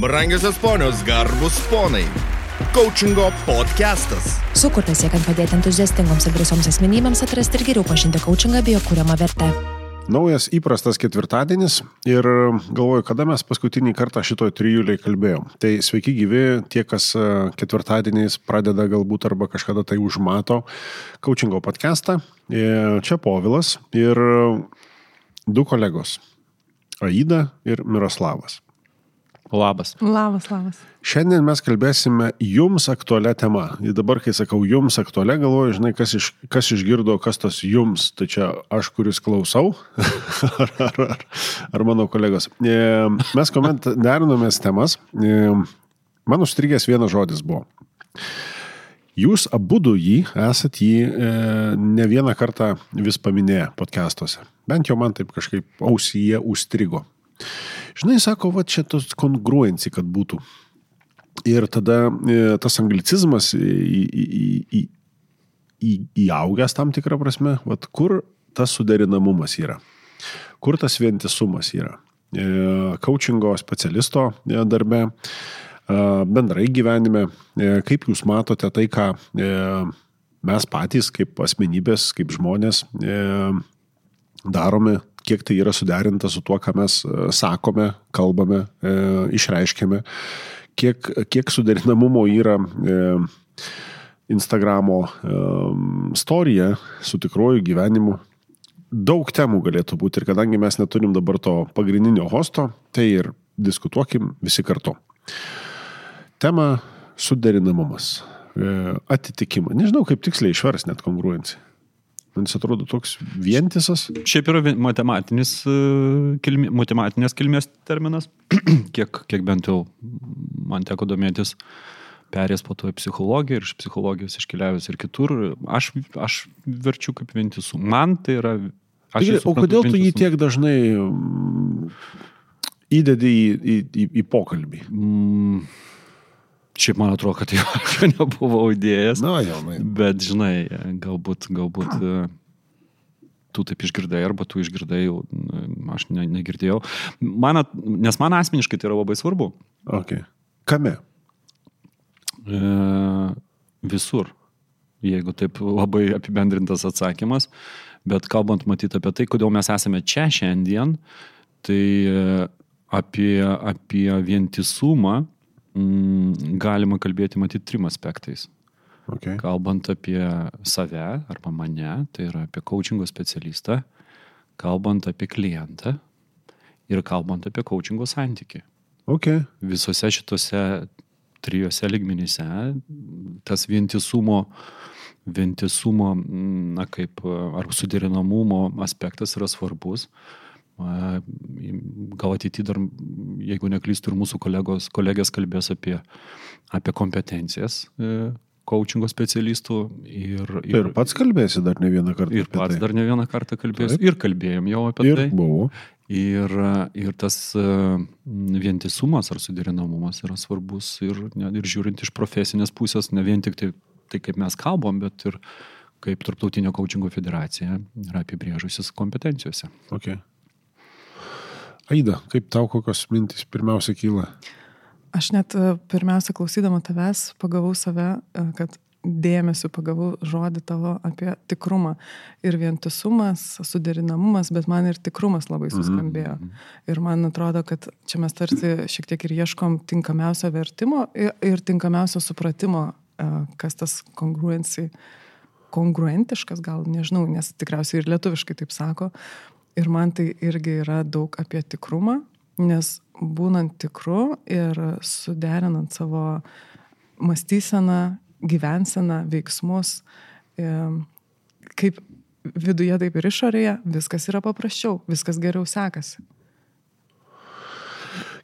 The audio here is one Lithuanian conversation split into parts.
Brangiosios ponios, garbus ponai. Coachingo podcastas. Sukurtas siekiant padėti entuziastingoms ir drąsioms asmenybėms atrasti ir geriau pažinti coachingą bei jo kūriamą vertę. Naujas įprastas ketvirtadienis ir galvoju, kada mes paskutinį kartą šitoj trijuliai kalbėjom. Tai sveiki gyvi tie, kas e, ketvirtadieniais pradeda galbūt arba kažkada tai užmato coachingo podcastą. E, Čia Povilas ir du kolegos - Aida ir Miroslavas. Labas. Labas, labas. Šiandien mes kalbėsime jums aktualią temą. Ir dabar, kai sakau jums aktualią, galvoju, žinai, kas, iš, kas išgirdo, kas tas jums. Tai čia aš, kuris klausau, ar, ar, ar, ar mano kolegos. E, Mes koment derinomės temas. E, Man užstrigęs vienas žodis buvo. Jūs abu du jį esat jį e, ne vieną kartą vis paminėję podcastuose. Bent jau man taip kažkaip ausyje užstrigo. Žinai, sako, va čia tos kongruencija, kad būtų. Ir tada e, tas anglicizmas į, į, į, į, įaugęs tam tikrą prasme, va kur tas suderinamumas yra, kur tas vientisumas yra. E, coachingo specialisto e, darbe, bendrai gyvenime, kaip jūs matote tai, ką mes patys kaip asmenybės, kaip žmonės darome, kiek tai yra suderinta su tuo, ką mes e, sakome, kalbame, e, išreiškiame, kiek, kiek suderinamumo yra e, Instagramo e, istorija su tikroju gyvenimu. Daug temų galėtų būti ir kadangi mes neturim dabar to pagrindinio hosto, tai ir diskutuokim visi kartu. Tema suderinamumas, e, atitikimą. Nežinau, kaip tiksliai išvers net kongruencija. Man jis atrodo toks vientisas. Šiaip yra matematinis, e, kilmi, matematinės kilmės terminas, kiek, kiek bent jau man teko domėtis, perės po to į psichologiją ir iš psichologijos iškeliavęs ir kitur. Aš, aš verčiu kaip vientisų. Man tai yra... Jį o kodėl tu jį tiek dažnai mm, įdedi į, į, į, į pokalbį? Mm, šiaip man atrodo, kad jo nebuvau įdėjęs. Na, jaunai. Bet žinai, galbūt, galbūt e, tu taip išgirdai, arba tu išgirdai, jau, aš ne, negirdėjau. Man, nes man asmeniškai tai yra labai svarbu. Okay. Kame? E, visur, jeigu taip labai apibendrintas atsakymas. Bet kalbant matyti apie tai, kodėl mes esame čia šiandien, tai e, apie, apie vientisumą mm, galima kalbėti matyti trim aspektais. Okay. Kalbant apie save arba mane, tai yra apie coachingo specialistą, kalbant apie klientą ir kalbant apie coachingo santyki. Okay. Visose šitose trijose ligmenyse tas vientisumo, vientisumo, mm, na kaip, ar suderinamumo aspektas yra svarbus. A, Gal ateityje dar, jeigu neklystu, ir mūsų kolegos, kolegės kalbės apie, apie kompetencijas e, coachingo specialistų ir, Ir pats kalbėsi dar ne vieną kartą. ir pats tai. dar ne vieną kartą kalbėsiu. Taip. Ir kalbėjom jau apie Ir tai. buvo. Ir, ir tas e, vientisumas ar suderinamumas yra svarbus ir, ir žiūrint iš profesinės pusės, ne vien tik tai, tai kaip mes kalbam, bet ir kaip Tarptautinio coachingo federacija yra apibrėžusis kompetencijose. Okay. Aida, kaip tau kokios mintys pirmiausia kyla? Aš net e, pirmiausia klausydama tavęs pagavau save, e, kad dėmesio pagavau žodį tavo apie tikrumą. Ir vientisumas, suderinamumas, bet man ir tikrumas labai suskambėjo. Ir man atrodo, kad čia mes tarsi šiek tiek ir ieškom tinkamiausio vertimo ir, ir tinkamiausio supratimo, e, kas tas kongruencijai kongruentiškas, gal nežinau, nes tikriausiai ir lietuviškai taip sako. Ir man tai irgi yra daug apie tikrumą, nes būnant tikru ir suderinant savo mąstyseną, gyvenseną, veiksmus, kaip viduje, taip ir išorėje, viskas yra paprasčiau, viskas geriau sekasi.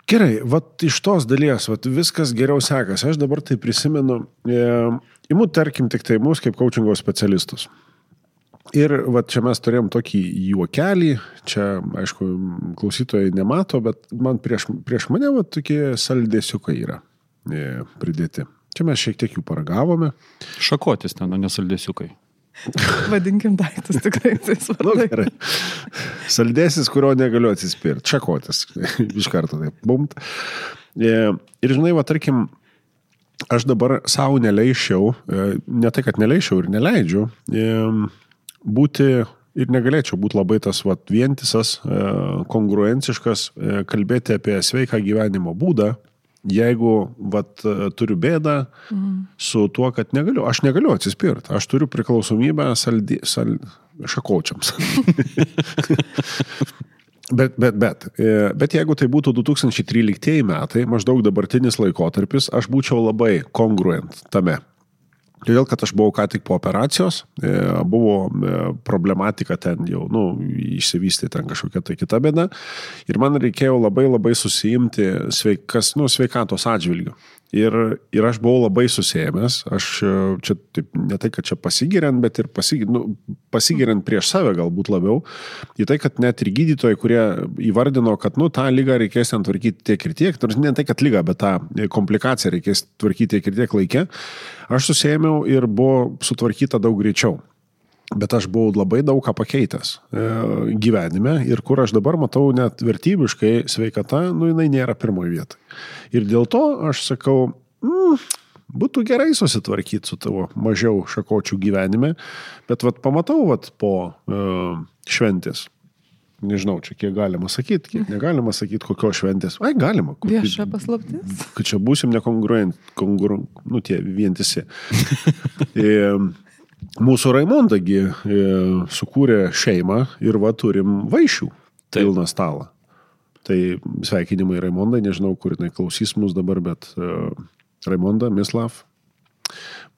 Gerai, vat iš tos dalies, vat viskas geriau sekasi. Aš dabar tai prisimenu, e, imu tarkim tik tai mus kaip coachingo specialistus. Ir vat čia mes turėjom tokį juokelį, čia aišku klausytojai nemato, bet man prieš, prieš mane vat tokie saldėsiukai yra e, pridėti. Čia mes šiek tiek jų paragavome. Šakotis ten, o nesaldėsiukai. Vadinkim daiktus tikrai tai Nu, svarbu. gerai. Saldėsis, kurio negaliu atsispirti. Čekotis. Iš karto taip. Bumt. E, ir žinai, va, tarkim, aš dabar savo neleičiau, e, ne tai, kad neleičiau ir neleidžiu, e, būti ir negalėčiau būti labai tas vat, vientisas, e, kongruenciškas, e, kalbėti apie sveiką gyvenimo būdą, jeigu vat, e, turiu bėdą mm. su tuo, kad negaliu, aš negaliu atsispirti, aš turiu priklausomybę saldi, sal, šakočiams. Bet, bet, bet, bet jeigu tai būtų 2013 metai, maždaug dabartinis laikotarpis, aš būčiau labai kongruent tame. Todėl, kad aš buvau ką tik po operacijos, e, buvo e, problematika ten jau, nu, išsivystė ten kažkokia tai kita bėda ir man reikėjo labai labai susijimti sveikas, nu, sveikatos atžvilgių. Ir, ir aš buvau labai susėmęs, aš e, čia taip, ne tai, kad čia pasigiriant, bet ir pasigiriant, nu, pasigiriant prieš save galbūt labiau, į tai, kad net ir gydytojai, kurie įvardino, kad nu, tą lygą reikės ten tvarkyti tiek ir tiek, nors ne tai, kad lygą, bet tą komplikaciją reikės tvarkyti tiek ir tiek laikė, aš susėmiau ir buvo sutvarkyta daug greičiau. Bet aš buvau labai daug ką pakeitęs e, gyvenime ir kur aš dabar matau net vertybiškai sveikata, nu jinai nėra pirmoji vieta. Ir dėl to aš sakau, mm, būtų gerai susitvarkyti su tavo mažiau šakočių gyvenime, bet vat pamatau vat po uh, šventės. Nežinau, čia kiek galima sakyti, kiek negalima sakyti, kokios šventės. Ai, galima. Vieša paslaptis. Kad čia būsim nekongruent, kongru, nu tie vientisi. e, Mūsų Raimondagi e, sukūrė šeimą ir va turim vaišių pilną stalą. Tai sveikinimai Raimondai, nežinau, kur jinai klausys mus dabar, bet uh, Raimonda, Mislav,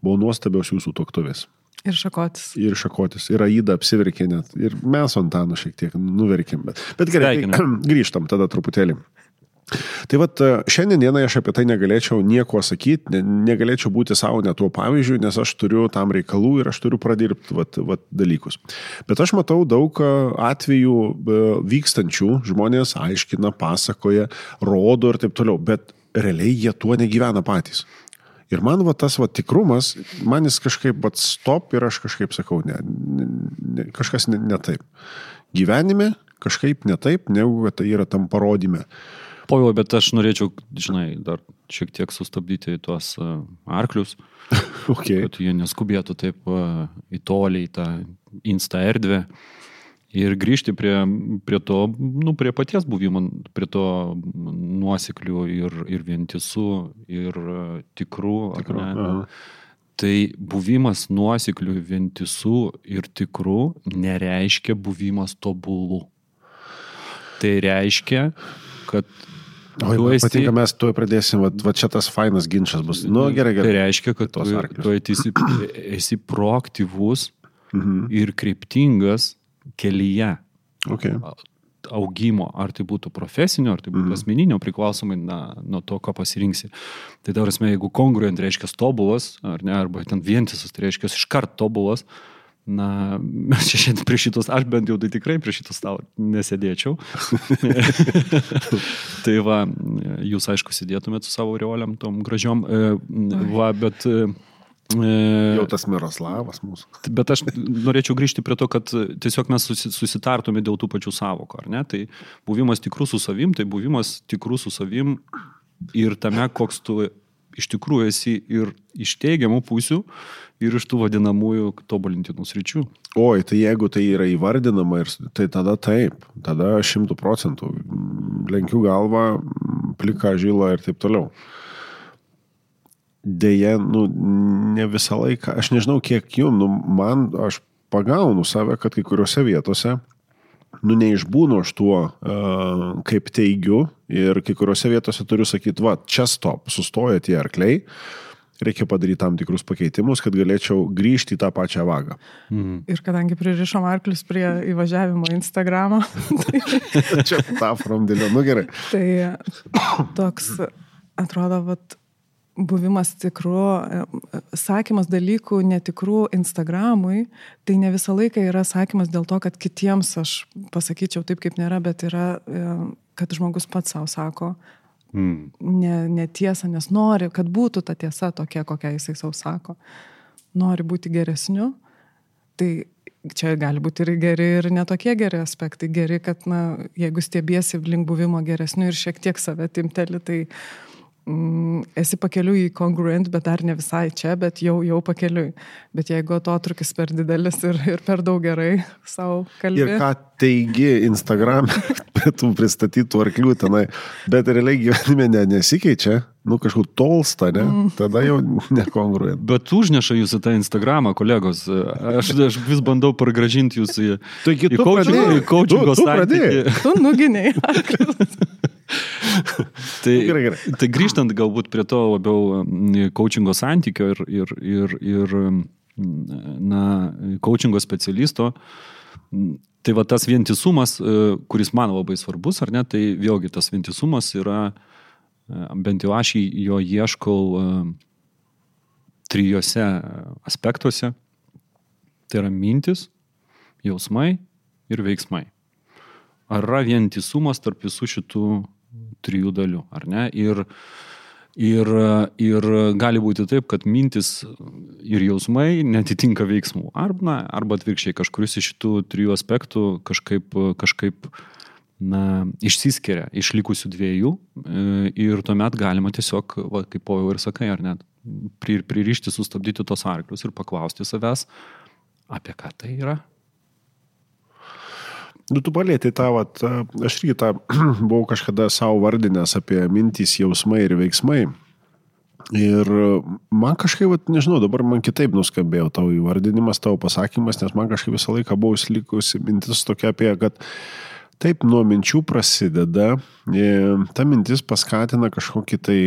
buvo nuostabios jūsų toktuvės. Ir šakotis. Ir šakotis. Ir Aida apsiverkė net. Ir mes Antanu šiek tiek nuverkėm. Bet, bet gerai, tai, grįžtam tada truputėlį. Tai vad, šiandien dienai aš apie tai negalėčiau nieko sakyti, ne, negalėčiau būti savo net tuo pavyzdžiu, nes aš turiu tam reikalų ir aš turiu pradirbti vat, vat, dalykus. Bet aš matau daug atvejų vykstančių, žmonės aiškina, pasakoja, rodo ir taip toliau, bet realiai jie tuo negyvena patys. Ir man va, tas va, tikrumas, man jis kažkaip va, stop ir aš kažkaip sakau, ne, ne, kažkas ne, ne taip. Gyvenime kažkaip ne taip, negu tai yra tam parodymė. Povilo, bet aš norėčiau, žinai, dar šiek tiek sustabdyti tuos uh, arklius, okay. kad jie neskubėtų taip uh, į tolį, į tą insta erdvę ir grįžti prie, prie to, nu, prie paties buvimo, prie to nuoseklių ir, ir vientisų, ir uh, tikrų. Tikru, Tai buvimas nuoseklių, vientisų ir tikrų nereiškia buvimas tobulų. Tai reiškia, kad O jau esi... patinka, mes tuoj pradėsim, va, va čia tas fainas ginčas bus. Nu, gerai, gerai. Tai reiškia, kad tu, tu esi, esi proaktyvus mhm. ir kryptingas kelyje. Okay. Augimo, ar tai būtų profesinio, ar tai būtų mhm. asmeninio, priklausomai na, nuo to, ką pasirinksi. Tai dar esmė, jeigu kongruent reiškia tobulas, ar ne, arba ten vientisas, tai reiškia iškart tobulas, Na, mes čia šiandien prie šitos, aš bent jau tai tikrai prie šitos stalo nesėdėčiau. tai va, jūs aišku sėdėtumėt su savo reoliam tom gražiom, e, va, bet... E, jau tas Miroslavas mūsų. Bet aš norėčiau grįžti prie to, kad tiesiog mes susitartume dėl tų pačių savokų, ar ne? Tai buvimas tikrų su savim, tai buvimas tikrų su savim ir tame, koks tu iš tikrųjų esi ir iš teigiamų pusių, ir iš tų vadinamųjų tobulintinų sričių. Oi, tai jeigu tai yra įvardinama, ir, tai tada taip, tada šimtų procentų lenkiu galvą, plika žyla ir taip toliau. Deja, nu, ne visą laiką, aš nežinau kiek jum, nu, man, aš pagaunu save, kad kai kuriuose vietose nu, neišbūnu aš tuo, uh, kaip teigiu ir kai kuriuose vietose turiu sakyti, va, čia stop, sustoja tie arkliai, reikia padaryti tam tikrus pakeitimus, kad galėčiau grįžti į tą pačią vagą. Mm. Ir kadangi pririšom arklius prie įvažiavimo Instagramo. tai... čia tą framdėlio, nu gerai. Tai toks, atrodo, vat, buvimas tikru, e, sakymas dalykų netikrų Instagramui, tai ne visą laiką yra sakymas dėl to, kad kitiems aš pasakyčiau taip, kaip nėra, bet yra, e, kad žmogus pats savo sako mm. netiesą, ne nes nori, kad būtų ta tiesa tokia, kokia jisai savo sako. Nori būti geresniu, tai čia gali būti ir geri, ir netokie geri aspektai. Geri, kad, na, jeigu stiebiesi link buvimo geresniu ir šiek tiek save timteli, tai mm, esi pakeliu į congruent, bet dar ne visai čia, bet jau, jau pakeliui. Bet jeigu atotrukis per didelis ir, ir per daug gerai savo kalbėti. Ir ką teigi Instagram, tų pristatytų arklių tenai, bet realiai gyvenime ne, nesikeičia, nu kažkur tolsta, ne? Tada jau nekongruojant. Bet užneša jūs į tą Instagramą, kolegos. Aš, aš vis bandau pargražinti jūs į, Taigi į tu pradėjai. coachingo Tu- tu santykį. Tu nuginiai. Tai, Gerai, gerai. tai grįžtant galbūt prie to labiau mm, coachingo santykio ir, ir, ir, ir mm, na, coachingo specialisto, tai va tas vientisumas, e, kuris man labai svarbus, ar ne, tai vėlgi tas vientisumas yra, e, bent jau aš jo ieškau e, trijose aspektuose. Tai yra mintis, jausmai ir veiksmai. Ar yra vientisumas tarp visų šitų trijų dalių, ar ne? Ir, ir, ir gali būti taip, kad mintis ir jausmai netitinka veiksmų. Arba, na, arba atvirkščiai, kažkuris iš šitų trijų aspektų kažkaip, kažkaip na, išsiskiria iš likusių dviejų e, ir tuomet galima tiesiog, va, kaip po jau ir sakai, ar net pri- pririšti, sustabdyti tos arklius ir paklausti savęs, apie ką tai yra. Nu, tu palėtai tą, vat, aš irgi tą buvau kažkada savo vardinęs apie mintys, jausmai ir veiksmai. Ir man kažkaip, vat, nežinau, dabar man kitaip nuskambėjo tavo įvardinimas, tavo pasakymas, nes man kažkaip visą laiką buvo įslikusi mintis tokia apie, kad taip nuo minčių prasideda, e, ta mintis paskatina kažkokį tai,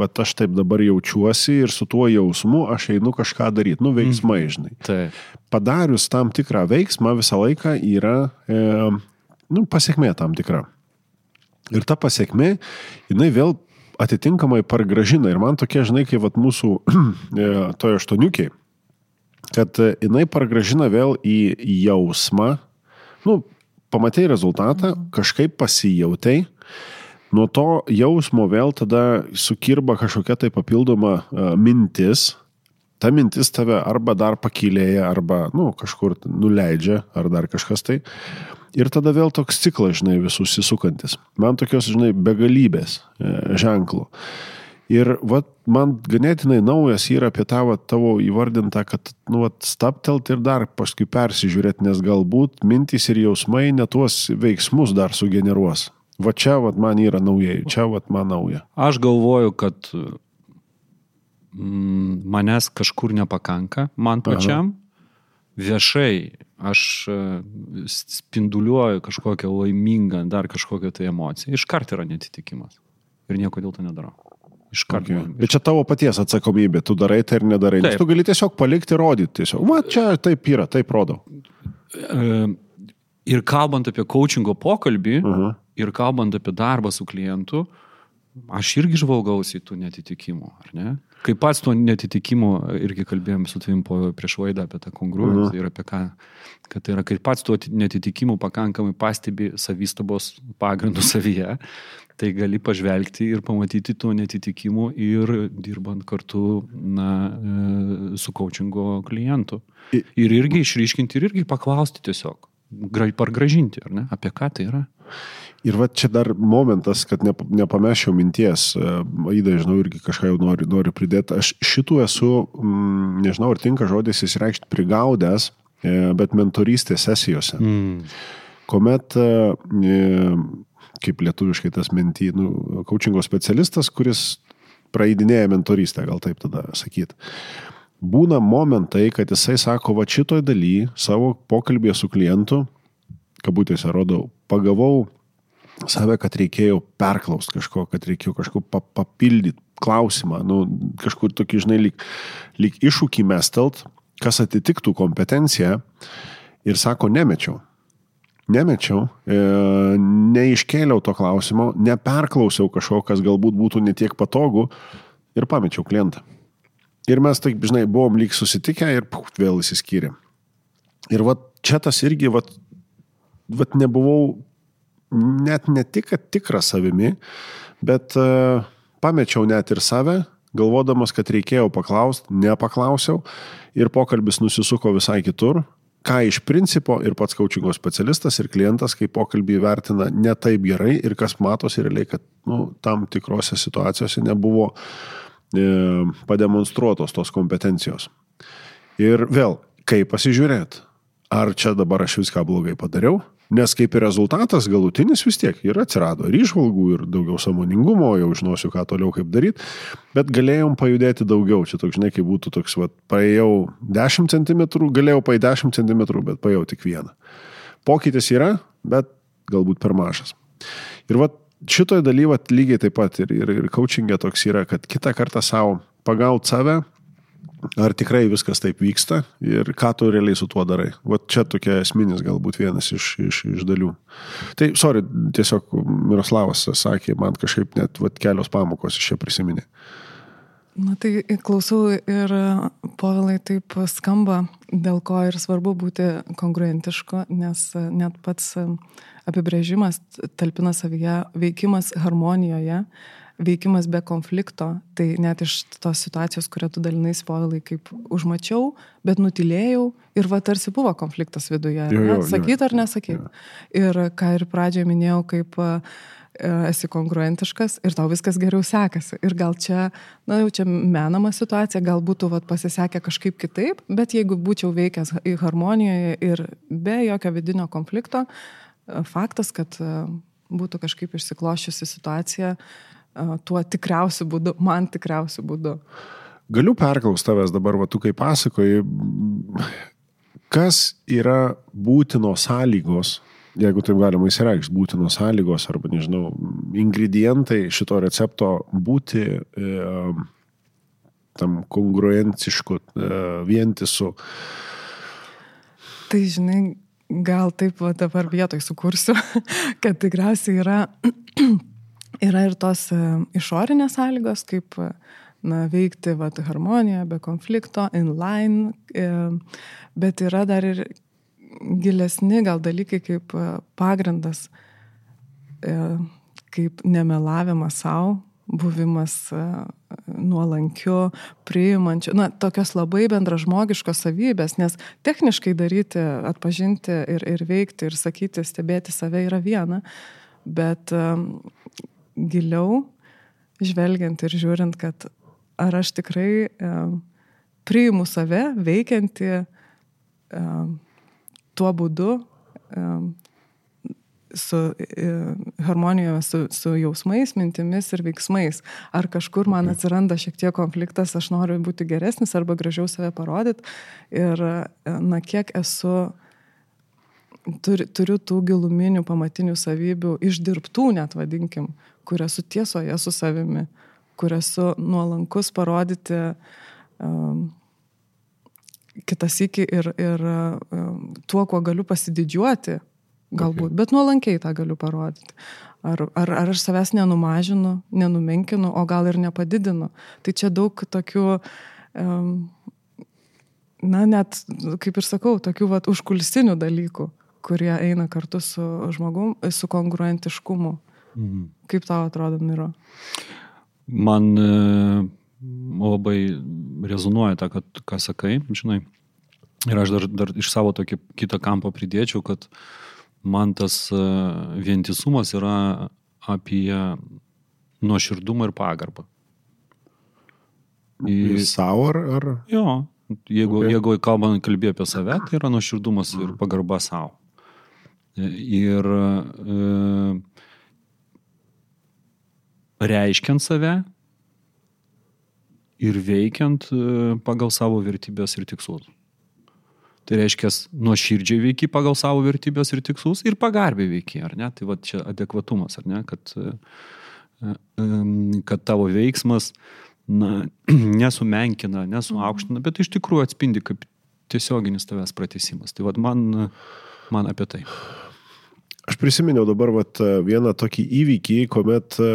va aš taip dabar jaučiuosi ir su tuo jausmu aš einu kažką daryti, nu veiksmai, žinai Taip. padarius tam tikrą veiksmą visą laiką yra e, nu, pasiekmė tam tikra. Ir ta pasiekmė, jinai vėl atitinkamai pargražina. Ir man tokie, žinai, kaip vat, mūsų e, toje aštuoniukiai, kad e, jinai pargražina vėl į jausmą, nu, pamatai rezultatą, kažkaip pasijautai, nuo to jausmo vėl tada sukirba kažkokia tai papildoma uh, mintis, ta mintis tave arba dar pakilėja, arba, nu, kažkur nuleidžia, ar dar kažkas tai. Ir tada vėl toks ciklas, žinai, visus įsukantis. Man tokios, žinai, begalybės e, ženklų. Ir vat, man ganėtinai naujas yra apie tą vat, tavo įvardintą, kad, nu, vat, staptelt ir dar paskui persižiūrėti, nes galbūt mintys ir jausmai net tuos veiksmus dar sugeneruos. Va čia, vat, man yra naujai, čia, vat, man nauja. Aš galvoju, kad mm, manęs kažkur nepakanka, man pačiam. Aha. Viešai aš e, spinduliuoju kažkokią laimingą, dar kažkokią tai emociją. Iškart yra netitikimas. Ir nieko dėl to nedarau. Iškart. Okay. man- Bet čia tavo paties atsakomybė, tu darai tai ir nedarai. Nes Taip. tu gali tiesiog palikti rodyti. Tiesiog, va, čia taip yra, taip rodo. E, Ir kalbant apie coachingo pokalbį, uh Mhm. -huh. ir kalbant apie darbą su klientu, aš irgi žvalgausi tų netitikimų, ar ne? Kaip pats to netitikimo, irgi kalbėjom su tavim po prieš vaidą apie tą kongruenciją -huh. ir apie ką, kad tai yra, kai pats tuo netitikimų pakankamai pastebi savistabos pagrindų savyje, tai gali pažvelgti ir pamatyti tų netitikimų ir dirbant kartu na, e, su coachingo klientu. Ir irgi išryškinti ir irgi paklausti tiesiog, gra- pargražinti, ar ne, apie ką tai yra. Ir va čia dar momentas, kad nep- nepamešiau minties, e, Aida, žinau, irgi kažką jau noriu, noriu pridėti. Aš šitų esu, mm, nežinau, ar tinka žodis įsireikšti, prigaudęs, e, bet mentorystės sesijose. Mm. kuomet, e, e, kaip lietuviškai tas mentį, nu, coachingo specialistas, kuris praeidinėja mentorystę, gal taip tada sakyti. Būna momentai, kad jisai sako, va šitoj daly savo pokalbėje su klientu, kabutėse rodau, pagavau save, kad reikėjo perklausti kažko, kad reikėjo kažko pa papildyti klausimą, nu, kažkur tokį, žinai, lyg, lyg iššūkį mestelt, kas atitiktų kompetenciją ir sako, nemečiau. Nemečiau, e, neiškėliau to klausimo, neperklausiau kažko, kas galbūt būtų netiek patogu ir pamečiau klientą. Ir mes taip, žinai, buvom lyg susitikę ir puf, vėl įsiskyrėm. Ir va čia tas irgi, va, va nebuvau net ne tik, kad tikras savimi, bet uh, pamečiau net ir save, galvodamas, kad reikėjo paklausti, nepaklausiau ir pokalbis nusisuko visai kitur ką iš principo ir pats coachingo specialistas, ir klientas, kai pokalbį vertina ne taip gerai ir kas matosi realiai, kad nu, tam tikrose situacijose nebuvo e, pademonstruotos tos kompetencijos. Ir vėl, kaip pasižiūrėti, ar čia dabar aš viską blogai padariau, Nes kaip ir rezultatas galutinis vis tiek ir atsirado ir išvalgų, ir daugiau samoningumo, jau žinosiu, ką toliau kaip daryti, bet galėjom pajudėti daugiau. Čia toks, žinai, kaip būtų toks, va, paėjau 10 cm, galėjau paėjti 10 cm, bet paėjau tik vieną. Pokytis yra, bet galbūt per mažas. Ir va, šitoje dalyje lygiai taip pat ir, ir, ir coachingė toks yra, kad kitą kartą savo pagauti save, ar tikrai viskas taip vyksta ir ką tu realiai su tuo darai. Vat čia tokia esminis galbūt vienas iš, iš, iš dalių. Tai, sorry, tiesiog Miroslavas sakė, man kažkaip net vat, kelios pamokos iš čia prisiminė. Na tai klausau ir povilai taip skamba, dėl ko ir svarbu būti kongruentišku, nes net pats apibrėžimas talpina savyje veikimas harmonijoje veikimas be konflikto, tai net iš tos situacijos, kurią tu dalinai spoilai, kaip užmačiau, bet nutilėjau ir va tarsi buvo konfliktas viduje. Sakyt ar nesakyt. Ir ką ir pradžioje minėjau, kaip e, esi kongruentiškas ir tau viskas geriau sekasi. Ir gal čia, na jau čia menama situacija, gal būtų vat, pasisekę kažkaip kitaip, bet jeigu būčiau veikęs harmonijoje ir be jokio vidinio konflikto, e, faktas, kad e, būtų kažkaip išsiklošiusi situacija, tuo tikriausiu būdu, man tikriausiu būdu. Galiu perklausti tavęs dabar, va tu kaip pasakoji, kas yra būtinos sąlygos, jeigu taip galima įsireikšti, būtinos sąlygos arba, nežinau, ingredientai šito recepto būti e, tam kongruencišku, e, vientisu. Tai žinai, gal taip va dabar vietoj sukursiu, kad tikriausiai yra Yra ir tos e, išorinės sąlygos, kaip na, veikti vat, harmoniją, be konflikto, inline, e, bet yra dar ir gilesni gal dalykai kaip e, pagrindas, kaip nemelavimas savo, buvimas nuolankiu, priimančiu, na, tokios labai bendražmogiškos savybės, nes techniškai daryti, atpažinti ir, ir veikti ir sakyti, stebėti save yra viena, bet giliau, žvelgiant ir žiūrint, kad ar aš tikrai e, priimu save veikianti e, tuo būdu e, su e, harmonijoje su, su jausmais, mintimis ir veiksmais. Ar kažkur man atsiranda šiek tiek konfliktas, aš noriu būti geresnis arba gražiau save parodyti. Ir, e, na, kiek esu turi, turiu tų giluminių pamatinių savybių, išdirbtų net vadinkim, kur esu tiesoje su savimi, kur esu nuolankus parodyti um, kitas iki ir, ir um, tuo, kuo galiu pasididžiuoti, galbūt, okay. bet nuolankiai tą galiu parodyti. Ar, ar, ar aš savęs nenumažinu, nenumenkinu, o gal ir nepadidinu. Tai čia daug tokių, um, na net, kaip ir sakau, tokių vat, užkulsinių dalykų, kurie eina kartu su žmogum, su kongruentiškumu. Mhm. Kaip tau atrodo, Miro? Man e, labai rezonuoja tą, kad, ką sakai, žinai. Ir aš dar, dar iš savo tokį kitą kampą pridėčiau, kad man tas e, vientisumas yra apie nuoširdumą ir pagarbą. Į savo ar, ar? Jo, jeigu, okay. jeigu kalbant, kalbė apie save, tai yra nuoširdumas ir pagarba savo. Ir e, reiškiant save ir veikiant e, pagal savo vertybės ir tikslus. Tai reiškia, nuoširdžiai veiki pagal savo vertybės ir tikslus ir pagarbiai veiki, ar ne? Tai va čia adekvatumas, ar ne? Kad, e, kad tavo veiksmas na, nesumenkina, nesuaukština, bet iš tikrųjų atspindi kaip tiesioginis tavęs pratesimas. Tai va man, man apie tai. Aš prisiminiau dabar vat, vieną tokį įvykį, kuomet e,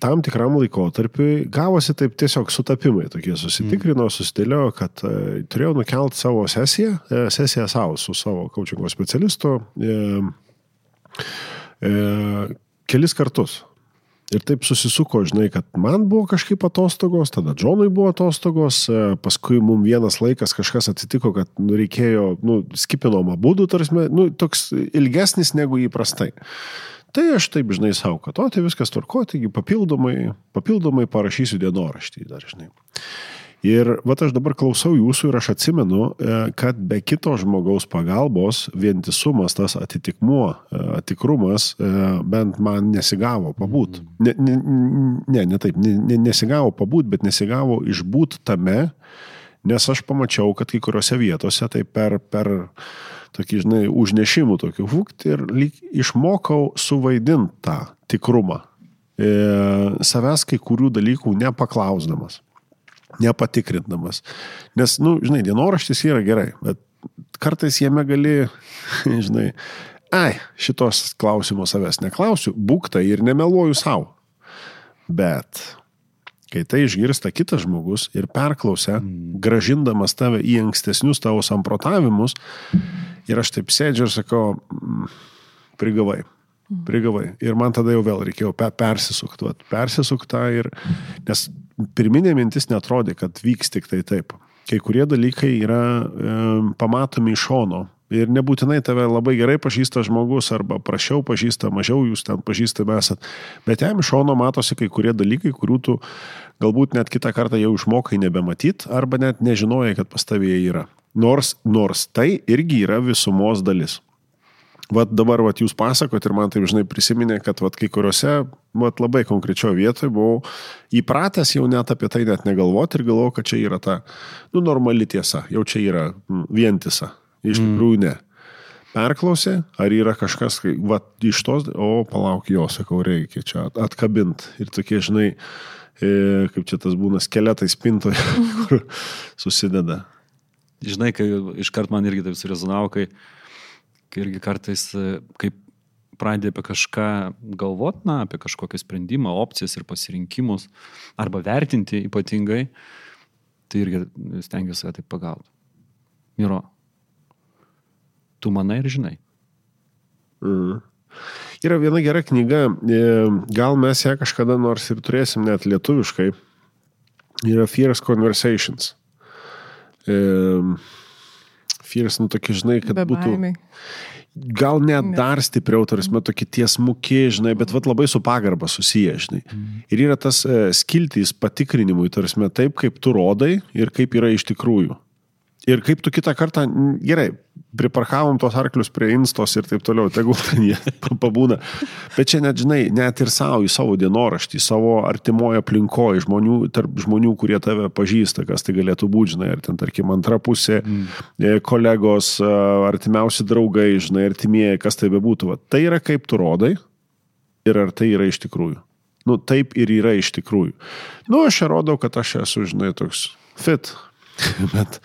tam tikram laikotarpiui gavosi taip tiesiog sutapimai tokie susitikrino, mm. susidėliojo, kad e, turėjau nukelt savo sesiją, e, sesiją savo su savo coachingo specialistu e, e, kelis kartus. Ir taip susisuko, žinai, kad man buvo kažkaip atostogos, tada Džonui buvo atostogos, e, paskui mums vienas laikas kažkas atsitiko, kad nu, reikėjo, nu, skipinom abu, tarsi, nu, toks ilgesnis negu įprastai. Tai aš taip, žinai, savo, kad o, tai viskas tvarko, taigi papildomai, papildomai parašysiu dienoraštį dar, žinai. Ir va aš dabar klausau jūsų ir aš atsimenu, e, kad be kito žmogaus pagalbos vientisumas, tas atitikmuo, e, tikrumas, e, bent man nesigavo pabūt. Ne, ne, ne, ne taip, ne, ne, nesigavo pabūt, bet nesigavo išbūt tame, nes aš pamačiau, kad kai kuriuose vietose tai per, per tokį, žinai, užnešimų tokių hukt ir lyg išmokau suvaidinti tą tikrumą. E, savęs kai kurių dalykų nepaklausdamas nepatikrindamas. Nes, na, nu, žinai, dienoraštis yra gerai, bet kartais jame gali, žinai, ai, šitos klausimo savęs neklausiu, būkta ir nemeluoju savo. Bet kai tai išgirsta kitas žmogus ir perklausia, mm. gražindamas tave į ankstesnius tavo samprotavimus, ir aš taip sėdžiu ir sakau, mm, prigavai. Mm. Prigavai. Ir man tada jau vėl reikėjo persisukti. Persisuktą ir... Nes pirminė mintis netrodė, kad vyks tik tai taip. Kai kurie dalykai yra e, pamatomi iš šono. Ir nebūtinai tave labai gerai pažįsta žmogus, arba prašiau pažįsta, mažiau jūs ten pažįstami esat. Bet jam iš šono matosi kai kurie dalykai, kurių tu galbūt net kitą kartą jau išmokai nebematyt, arba net nežinojai, kad pas tavėje yra. Nors, nors tai irgi yra visumos dalis. Vat dabar vat, jūs pasakot ir man tai žinai prisiminė, kad vat, kai kuriuose vat, labai konkrečioje vietoje buvau įpratęs jau net apie tai net negalvoti ir galvojau, kad čia yra ta nu, normali tiesa, jau čia yra vientisa. Iš mm. tikrųjų ne. Perklausė, ar yra kažkas, va, iš tos, o palauk jo, sakau, reikia čia atkabint. Ir tokie, žinai, e, kaip čia tas būna, skeletai spintoje, kur susideda. Žinai, kai iškart man irgi taip surezonavo, kai irgi kartais, e, kaip pradedi apie kažką galvoti, na, apie kažkokią sprendimą, opcijas ir pasirinkimus, arba vertinti ypatingai, tai irgi stengiuosi ją taip pagauti. Miro, tu manai ir žinai. Mm. Yra viena gera knyga, e, gal mes ją kažkada nors ir turėsim net lietuviškai. Yra Fierce Conversations. E, Fierce, nu tokie, žinai, kad Be būtų... Gal net ne. dar stipriau, tarsi, tokie tiesmuki, žinai, bet vat, labai su pagarba susiję, žinai. Mm. Ir yra tas e, skiltys patikrinimui, tarsi, taip, kaip tu rodai ir kaip yra iš tikrųjų. Ir kaip tu kitą kartą, gerai, priparkavom tos arklius prie instos ir taip toliau, tegul ten jie pabūna. Bet čia net, žinai, net ir savo, į savo dienoraštį, savo artimoje aplinkoje, žmonių, tarp žmonių, kurie tave pažįsta, kas tai galėtų būti, žinai, ar ten, tarkim, antra pusė, mm. kolegos, artimiausi draugai, žinai, artimieji, kas tai bebūtų. Va, tai yra kaip tu rodai ir ar tai yra iš tikrųjų. Nu, taip ir yra iš tikrųjų. Nu, aš čia rodau, kad aš esu, žinai, toks fit. Bet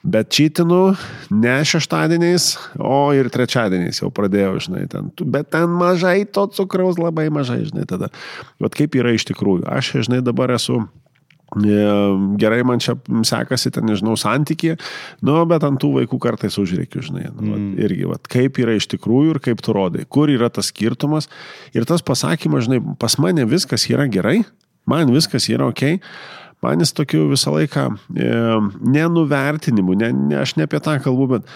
Bet čytinu ne šeštadieniais, o ir trečiadieniais jau pradėjau, žinai, ten. Bet ten mažai to cukraus, labai mažai, žinai, tada. Bet kaip yra iš tikrųjų. Aš, žinai, dabar esu e, gerai man čia sekasi, ten nežinau, santykį, nu, bet ant tų vaikų kartais užreikiu, žinai, nu, mm. vat, irgi, vat, kaip yra iš tikrųjų ir kaip tu rodai, kur yra tas skirtumas. Ir tas pasakymas, žinai, pas mane viskas yra gerai, man viskas yra ok, man jis tokiu visą laiką e, nenuvertinimu, ne, ne, aš ne apie tą kalbu, bet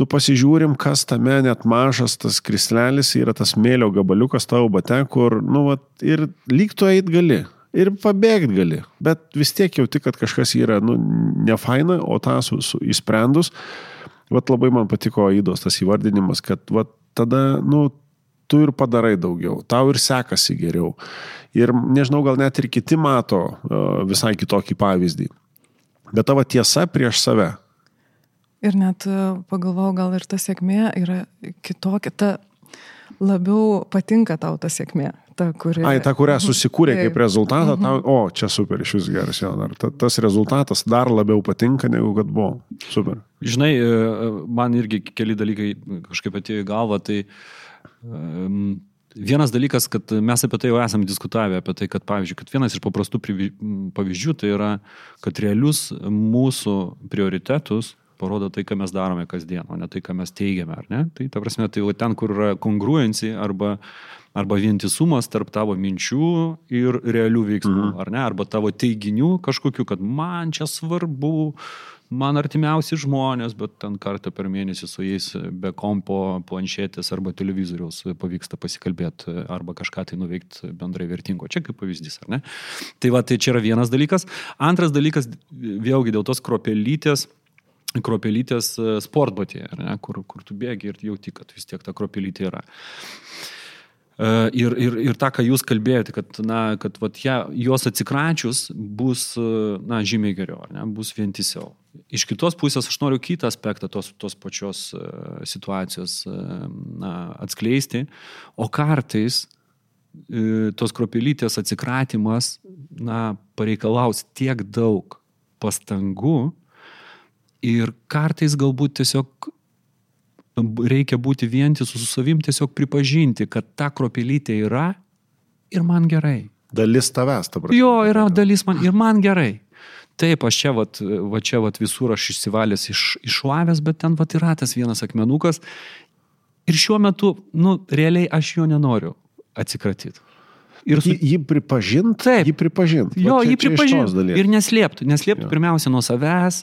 nu pasižiūrim, kas tame net mažas tas krislelis yra tas mėlio gabaliukas tavo bate, kur, nu, vat, ir lyg tu eit gali. Ir pabėgti gali, bet vis tiek jauti, kad kažkas yra, nu, ne faina, o tą su, su įsprendus, vat labai man patiko įdos tas įvardinimas, kad vat tada, nu, tu ir padarai daugiau, tau ir sekasi geriau. Ir nežinau, gal net ir kiti mato uh, visai kitokį pavyzdį. Bet tavo tiesa prieš save. Ir net e, pagalvojau, gal ir ta sėkmė yra kitokia, ta labiau patinka tau ta sėkmė. Ta, kuri... Ai, ta, kurią susikūrė kaip rezultatą, tau, o, čia super, iš vis geras jo, dar ta, tas rezultatas dar labiau patinka, negu kad buvo. Super. Žinai, e, man irgi keli dalykai kažkaip atėjo į galvą, tai um, Vienas dalykas, kad mes apie tai jau esame diskutavę, apie tai, kad, pavyzdžiui, kad vienas iš paprastų pavyzdžių tai yra, kad realius mūsų prioritetus parodo tai, ką mes darome kasdien, o ne tai, ką mes teigiame, ar ne? Tai ta prasme, tai ten, kur yra kongruencija arba, arba vientisumas tarp tavo minčių ir realių veiksmų, mhm. ar ne? Arba tavo teiginių kažkokiu, kad man čia svarbu, man artimiausi žmonės, bet ten kartą per mėnesį su jais be kompo, planšetės arba televizoriaus pavyksta pasikalbėti arba kažką tai nuveikti bendrai vertingo. Čia kaip pavyzdys, ar ne? Tai va, tai čia yra vienas dalykas. Antras dalykas, vėlgi dėl tos kropelytės kropelytės sportbatė, kur, kur tu bėgi ir jauti, kad vis tiek ta kropelytė yra. E, ir, ir, ir tą, ką jūs kalbėjote, kad, na, kad vat, ja, juos atsikračius bus e, na, žymiai geriau, ne, bus vientisiau. Iš kitos pusės aš noriu kitą aspektą tos, tos pačios e, situacijos na, atskleisti, o kartais tos kropelytės atsikratimas na, pareikalaus tiek daug pastangų ir kartais galbūt tiesiog reikia būti vientisu su savim, tiesiog pripažinti, kad ta kropelytė yra ir man gerai. Dalis tavęs, ta prasme. Jo, yra dalis man ir man gerai. Taip, aš čia, vat, va čia vat visur aš išsivalęs iš, išlavęs, bet ten vat yra tas vienas akmenukas. Ir šiuo metu, nu, realiai aš jo nenoriu atsikratyti. Ir su... jį, pripažint, taip, jį pripažint. Jo, jį pripažint. Ir neslėpti, neslėpti pirmiausia nuo savęs,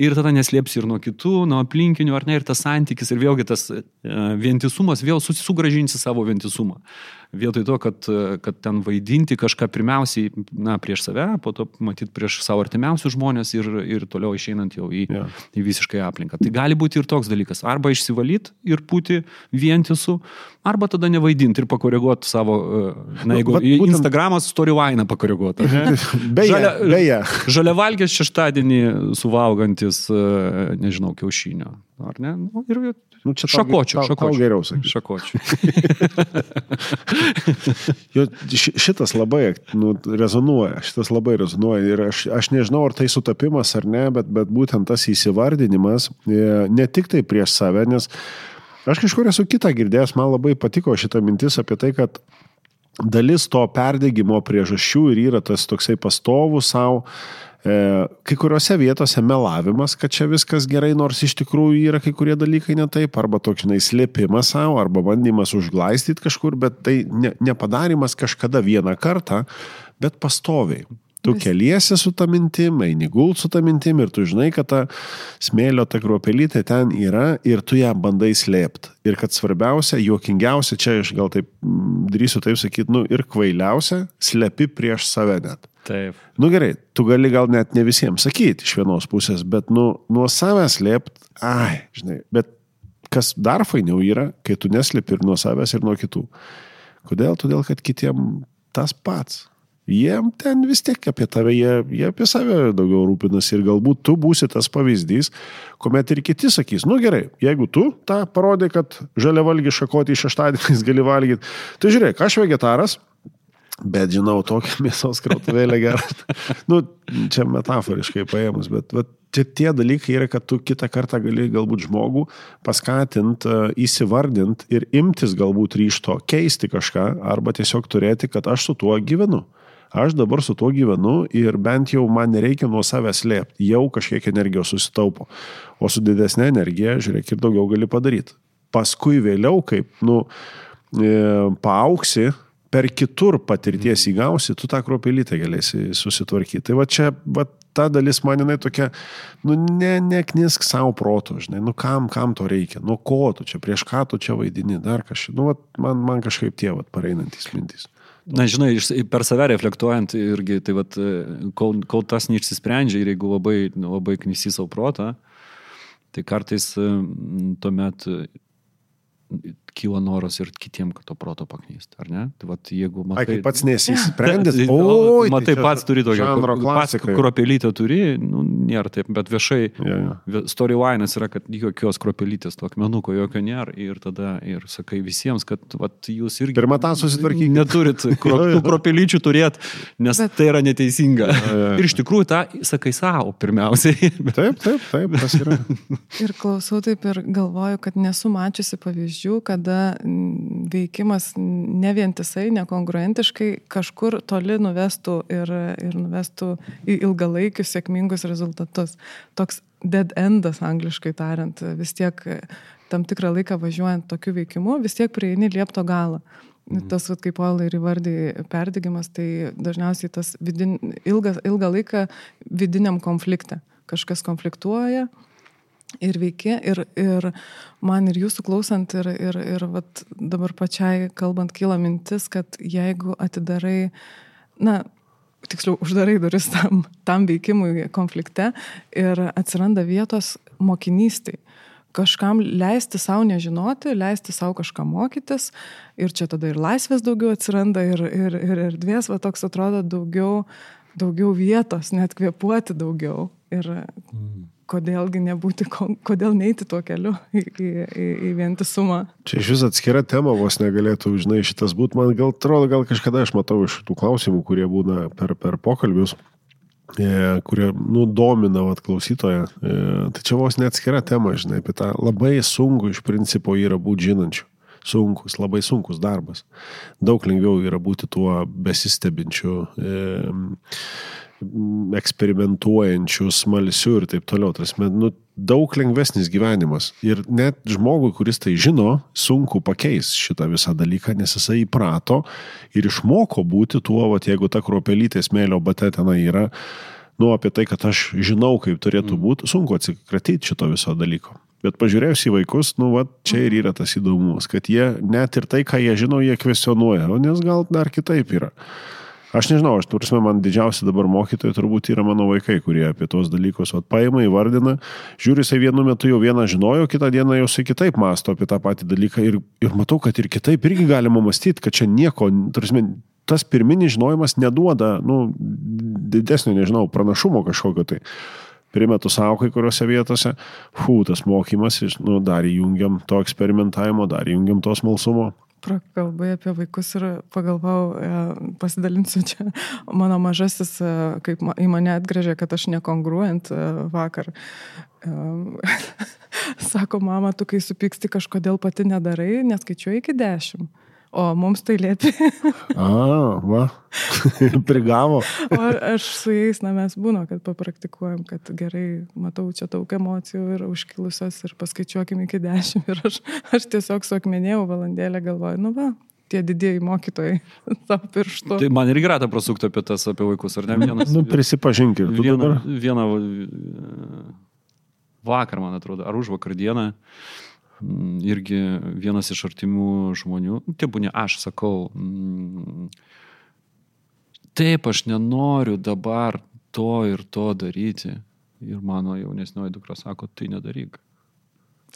ir tada neslėpsi ir nuo kitų, nuo aplinkinių, ar ne, ir tas santykis, ir vėlgi tas uh, vientisumas, vėl sugražinsi savo vientisumą vietoj to, kad, kad ten vaidinti kažką pirmiausiai, na, prieš save, po to matyti prieš savo artimiausius žmonės ir, ir toliau išeinant jau į, yeah. į visiškai aplinką. Tai gali būti ir toks dalykas. Arba išsivalyti ir būti vientisu, arba tada nevaidinti ir pakoreguoti savo, e, na, jeigu nu, būtent... Instagramas storyline pakoreguoti. beje, žalia, beje. Žalia valgės šeštadienį suvalgantis, e, nežinau, kiaušinio. Ar ne? Nu, ir Nu, čia šakočių, tau, šakočių. Tau geriau sakyti. Šakočių. jo, šitas labai nu, rezonuoja, šitas labai rezonuoja ir aš, aš nežinau, ar tai sutapimas ar ne, bet, bet būtent tas įsivardinimas e, ne tik tai prieš save, nes aš kažkur esu kitą girdėjęs, man labai patiko šita mintis apie tai, kad dalis to perdėgymo priežasčių ir yra tas toksai pastovų savo kai kuriuose vietose melavimas, kad čia viskas gerai, nors iš tikrųjų yra kai kurie dalykai ne taip, arba toks, žinai, slėpimas savo, arba bandymas užglaistyti kažkur, bet tai ne, nepadarimas kažkada vieną kartą, bet pastoviai. Tu keliesi su ta mintim, eini gult su ta mintim ir tu žinai, kad ta smėlio ta kruopelytė ten yra ir tu ją bandai slėpti. Ir kad svarbiausia, juokingiausia, čia aš gal taip drįsiu taip sakyti, nu ir kvailiausia, slepi prieš save net. Taip. Nu gerai, tu gali gal net ne visiems sakyti iš vienos pusės, bet nu, nuo savęs lėpt, ai, žinai, bet kas dar fainiau yra, kai tu neslėpi ir nuo savęs, ir nuo kitų. Kodėl? Todėl, kad kitiem tas pats. Jiem ten vis tiek apie tave, jie, jie apie save daugiau rūpinasi ir galbūt tu būsi tas pavyzdys, kuomet ir kiti sakys, nu gerai, jeigu tu tą parodai, kad žalia valgy šakoti šeštadieniais gali valgyti, tai žiūrėk, aš vegetaras, Bet žinau, tokia mėsos krautuvėlė gera. nu, čia metaforiškai paėmus, bet, bet čia tie dalykai yra, kad tu kitą kartą gali galbūt žmogų paskatinti, e, įsivardinti ir imtis galbūt ryšto, keisti kažką, arba tiesiog turėti, kad aš su tuo gyvenu. Aš dabar su tuo gyvenu ir bent jau man nereikia nuo savęs slėpti, jau kažkiek energijos susitaupo. O su didesnė energija, žiūrėk, ir daugiau gali padaryti. Paskui vėliau, kaip, nu, e, paauksi, per kitur patirties mhm. įgausi, tu tą kropelytę galėsi susitvarkyti. Tai va čia, va ta dalis man jinai tokia, nu ne, neknisk savo protų, žinai, nu kam, kam to reikia, nu ko tu čia, prieš ką tu čia vaidini, dar kažkaip, nu va, man, man kažkaip tie va pareinantys mintys. Na, žinai, per save reflektuojant irgi, tai vat, kol, kol tas neišsisprendžia ir jeigu labai, labai knysi savo protą, tai kartais tuomet kyla noras ir kitiem, kad to proto paknyst, ar ne? Tai vat, jeigu matai... Ai, pats nesisprendęs, tai- o, matai, tai pats turi tokią pats kropelytę turi, nu, nėra taip, bet viešai ja, ja. storyline'as yra, kad jokios kropelytės, to akmenuko jokio nėra ir tada ir sakai visiems, kad vat, jūs irgi... Pirmą tą susitvarkykite. Neturit kro, tų kropelyčių turėti, nes bet... tai yra neteisinga. Ja, ja, ja. Ir iš tikrųjų tą sakai savo pirmiausiai. Taip, taip, taip, tas yra. ir klausau taip ir galvoju, kad nesu mačiusi pavyzdžių, kad kada veikimas ne vientisai, nekongruentiškai kažkur toli nuvestų ir, ir nuvestų į ilgalaikius sėkmingus rezultatus. Toks dead endas, angliškai tariant, vis tiek tam tikrą laiką važiuojant tokiu veikimu, vis tiek prieini liepto galą. Mhm. Tas, vat, kaip Paulai ir įvardė, perdegimas, tai dažniausiai tas vidin, ilgas, ilgą laiką vidiniam konflikte. Kažkas konfliktuoja ir veikia, ir, ir man ir jūsų klausant, ir, ir, ir vat, dabar pačiai kalbant, kyla mintis, kad jeigu atidarai, na, tiksliau, uždarai duris tam, tam veikimui konflikte ir atsiranda vietos mokinystai kažkam leisti savo nežinoti, leisti savo kažką mokytis ir čia tada ir laisvės daugiau atsiranda ir, ir, ir erdvės, va toks atrodo daugiau, daugiau vietos, net kvepuoti daugiau. Ir mm. Kodėlgi nebūti, kodėl neiti tuo keliu į, į, į, į vientisumą. Čia iš vis atskira tema vos negalėtų, žinai, šitas būti. Man gal atrodo, gal kažkada aš matau iš tų klausimų, kurie būna per, per pokalbius E, kurie nu, domina vat, klausytoją. E, tai čia vos neatskira tema, žinai, apie tą labai sunku iš principo yra būti žinančiu. Sunkus, labai sunkus darbas. Daug lengviau yra būti tuo besistebinčiu. E, eksperimentuojančių, smalsių ir taip toliau. Tarsi, nu, daug lengvesnis gyvenimas. Ir net žmogui, kuris tai žino, sunku pakeis šitą visą dalyką, nes jisai įprato ir išmoko būti tuo, vat, jeigu ta kruopelytė smėlio bate tenai yra, nu, apie tai, kad aš žinau, kaip turėtų mm. būti, sunku atsikratyti šito viso dalyko. Bet pažiūrėjus į vaikus, nu, va, čia ir yra tas įdomumas, kad jie net ir tai, ką jie žino, jie kvestionuoja, o nes gal dar kitaip yra. Aš nežinau, aš turime, man didžiausi dabar mokytojai turbūt yra mano vaikai, kurie apie tos dalykus vat, paima, įvardina, žiūri, jisai vienu metu jau vieną žinojo, kitą dieną jau jisai kitaip masto apie tą patį dalyką ir, ir matau, kad ir kitaip irgi galima mąstyti, kad čia nieko, turime, tas pirminis žinojimas neduoda, nu, didesnio, nežinau, pranašumo kažkokio tai. Primetu savo kai kuriuose vietose, fu, tas mokymas, nu, dar įjungiam to eksperimentavimo, dar įjungiam to smalsumo prakalbai apie vaikus ir pagalvojau, e, pasidalinsiu čia. Mano mažasis, e, kaip į mane atgrėžė, kad aš nekongruojant e, vakar. Sako, mama, tu kai supyksti kažkodėl pati nedarai, neskaičiuoji iki dešimt. O mums tai liepi. A, va. Prigavo. o aš su jais, na mes būna, kad papraktikuojam, kad gerai, matau čia daug emocijų ir užkilusios ir paskaičiuokim iki dešimt. Ir aš, aš tiesiog suakmenėjau valandėlę galvoju, nu va, tie didieji mokytojai savo pirštu. Tai man irgi rata prasukti apie tas, apie vaikus, ar ne? Vienas, nu, prisipažinkit. Vieną, vieną vakar, man atrodo, ar už vakar dieną Mm, irgi vienas iš artimų žmonių, nu, tebūnė aš sakau, mm, taip, aš nenoriu dabar to ir to daryti. Ir mano jaunesnioji dukra sako, tai nedaryk.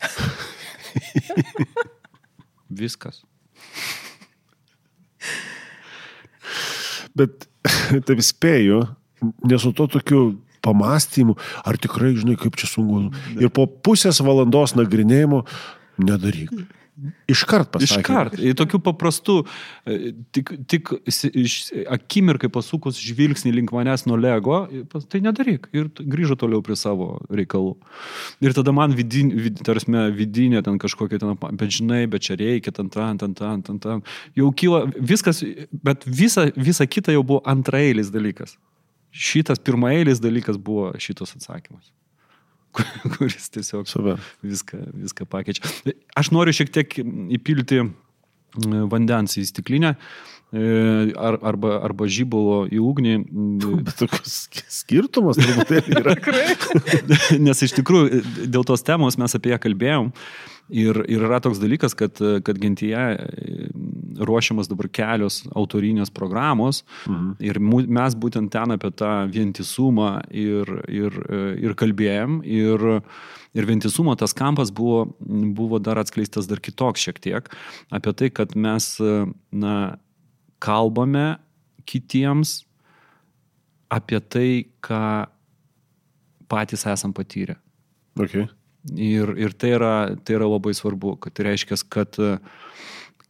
Viskas. Bet taip spėju, nesu to tokiu pamastymų, ar tikrai žinai, kaip čia sunku. Ir po pusės valandos nagrinėjimo nedaryk. Iškart pasakė. Iškart. Tokių paprastų, e, tik, tik akimirkai pasukus žvilgsnį link manęs nuo lego, tai nedaryk. Ir grįžo toliau prie savo reikalų. Ir tada man vidin, vid, tarsime, vidinė ten kažkokia ten, bet žinai, bet čia reikia, ten, ten, ten, ten, ten, ten. Jau kyla viskas, bet visa, visa kita jau buvo antraeilis dalykas šitas pirmaeilis dalykas buvo šitas atsakymas kuris tiesiog Super. viską, viską pakeičia. Aš noriu šiek tiek įpilti vandens į stiklinę e, ar, arba, arba žybalo į ugnį. Bet toks skirtumas truputėlį yra. Nes iš tikrųjų dėl tos temos mes apie ją kalbėjom. Ir, ir yra toks dalykas, kad, kad gentyje e, ruošiamas dabar kelios autorinės programos mhm. ir mes būtent ten apie tą vientisumą ir, ir, e, ir kalbėjom. Ir, ir vientisumo tas kampas buvo, buvo dar atskleistas dar kitoks šiek tiek apie tai, kad mes na, kalbame kitiems apie tai, ką patys esam patyrę. Okay. Ir, ir tai, yra, tai yra labai svarbu, kad tai reiškia, kad,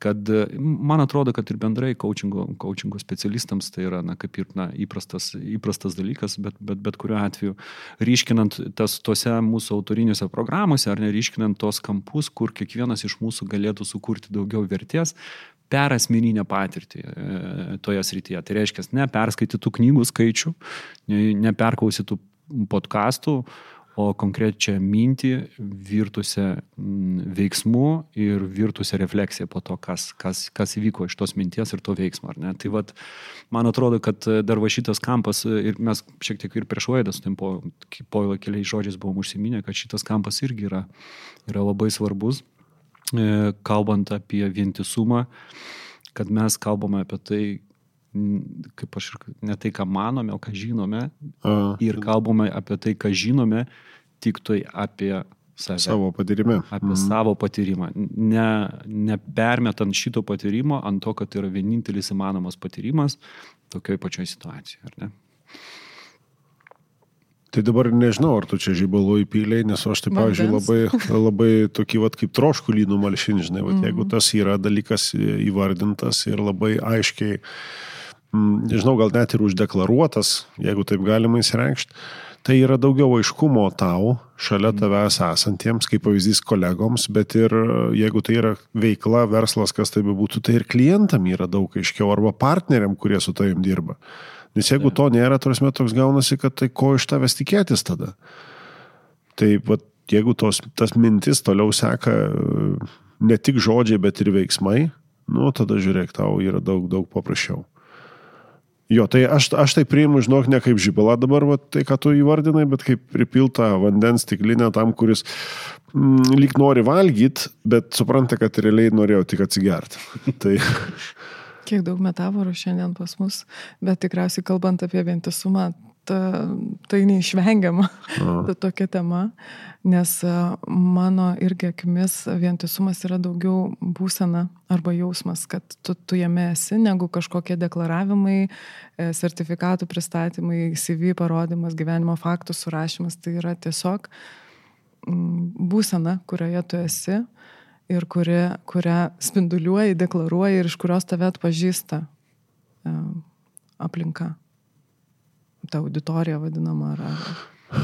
kad man atrodo, kad ir bendrai coachingo, coachingo specialistams tai yra na, kaip ir na, įprastas, įprastas dalykas, bet, bet, bet kuriuo atveju ryškinant tas tose mūsų autorinėse programuose ar neryškinant tos kampus, kur kiekvienas iš mūsų galėtų sukurti daugiau vertės, per asmeninę patirtį e, toje srityje. Tai reiškia, ne perskaitytų knygų skaičių, ne perklausytų podkastų, o konkrečią mintį virtusią mm, veiksmų ir virtusią refleksiją po to, kas, kas, kas įvyko iš tos minties ir to veiksmo. Tai vat, man atrodo, kad dar va šitas kampas, ir mes šiek tiek ir prieš laidą su tim po, po keliais žodžiais buvom užsiminę, kad šitas kampas irgi yra, yra labai svarbus, e, kalbant apie vientisumą, kad mes kalbame apie tai, kaip aš ir ne tai, ką manome, o ką žinome. A. Ir kalbame apie tai, ką žinome, tik tai apie save. Savo patyrime. Apie mm. savo patyrimą. Ne, nepermetant šito patyrimo ant to, kad tai yra vienintelis įmanomas patyrimas tokioj pačioj situacijoje, ar ne? Tai dabar nežinau, ar tu čia žybalų įpylėjai, nes aš tai, pavyzdžiui, labai, labai tokį, vat, kaip troškulį numalšin, žinai, vat, mm -hmm. jeigu tas yra dalykas įvardintas ir labai aiškiai nežinau, gal net ir uždeklaruotas, jeigu taip galima įsireikšti, tai yra daugiau aiškumo tau, šalia mm. tavęs esantiems, kaip pavyzdys kolegoms, bet ir jeigu tai yra veikla, verslas, kas tai bebūtų, tai ir klientam yra daug aiškiau, arba partneriam, kurie su tavim dirba. Nes jeigu to nėra, tarsi toks gaunasi, kad tai ko iš tavęs tikėtis tada. Tai vat, jeigu tos, tas mintis toliau seka ne tik žodžiai, bet ir veiksmai, nu tada žiūrėk, tau yra daug, daug paprasčiau. Jo, tai aš, aš tai priimu, žinok, ne kaip žybalą dabar, va, tai ką tu įvardinai, bet kaip pripiltą vandens stiklinę tam, kuris mm, lyg nori valgyti, bet supranta, kad realiai norėjau tik atsigerti. tai... Kiek daug metaforų šiandien pas mus, bet tikriausiai kalbant apie vientisumą, ta, tai neišvengiama ta tokia tema, nes mano irgi akimis vientisumas yra daugiau būsena arba jausmas, kad tu, tu jame esi, negu kažkokie deklaravimai, e, sertifikatų pristatymai, CV parodymas, gyvenimo faktų surašymas. Tai yra tiesiog būsena, kurioje tu esi ir kuri, kurią spinduliuoji, deklaruoji ir iš kurios tave atpažįsta e, aplinka ta auditorija vadinama. Ar, ar...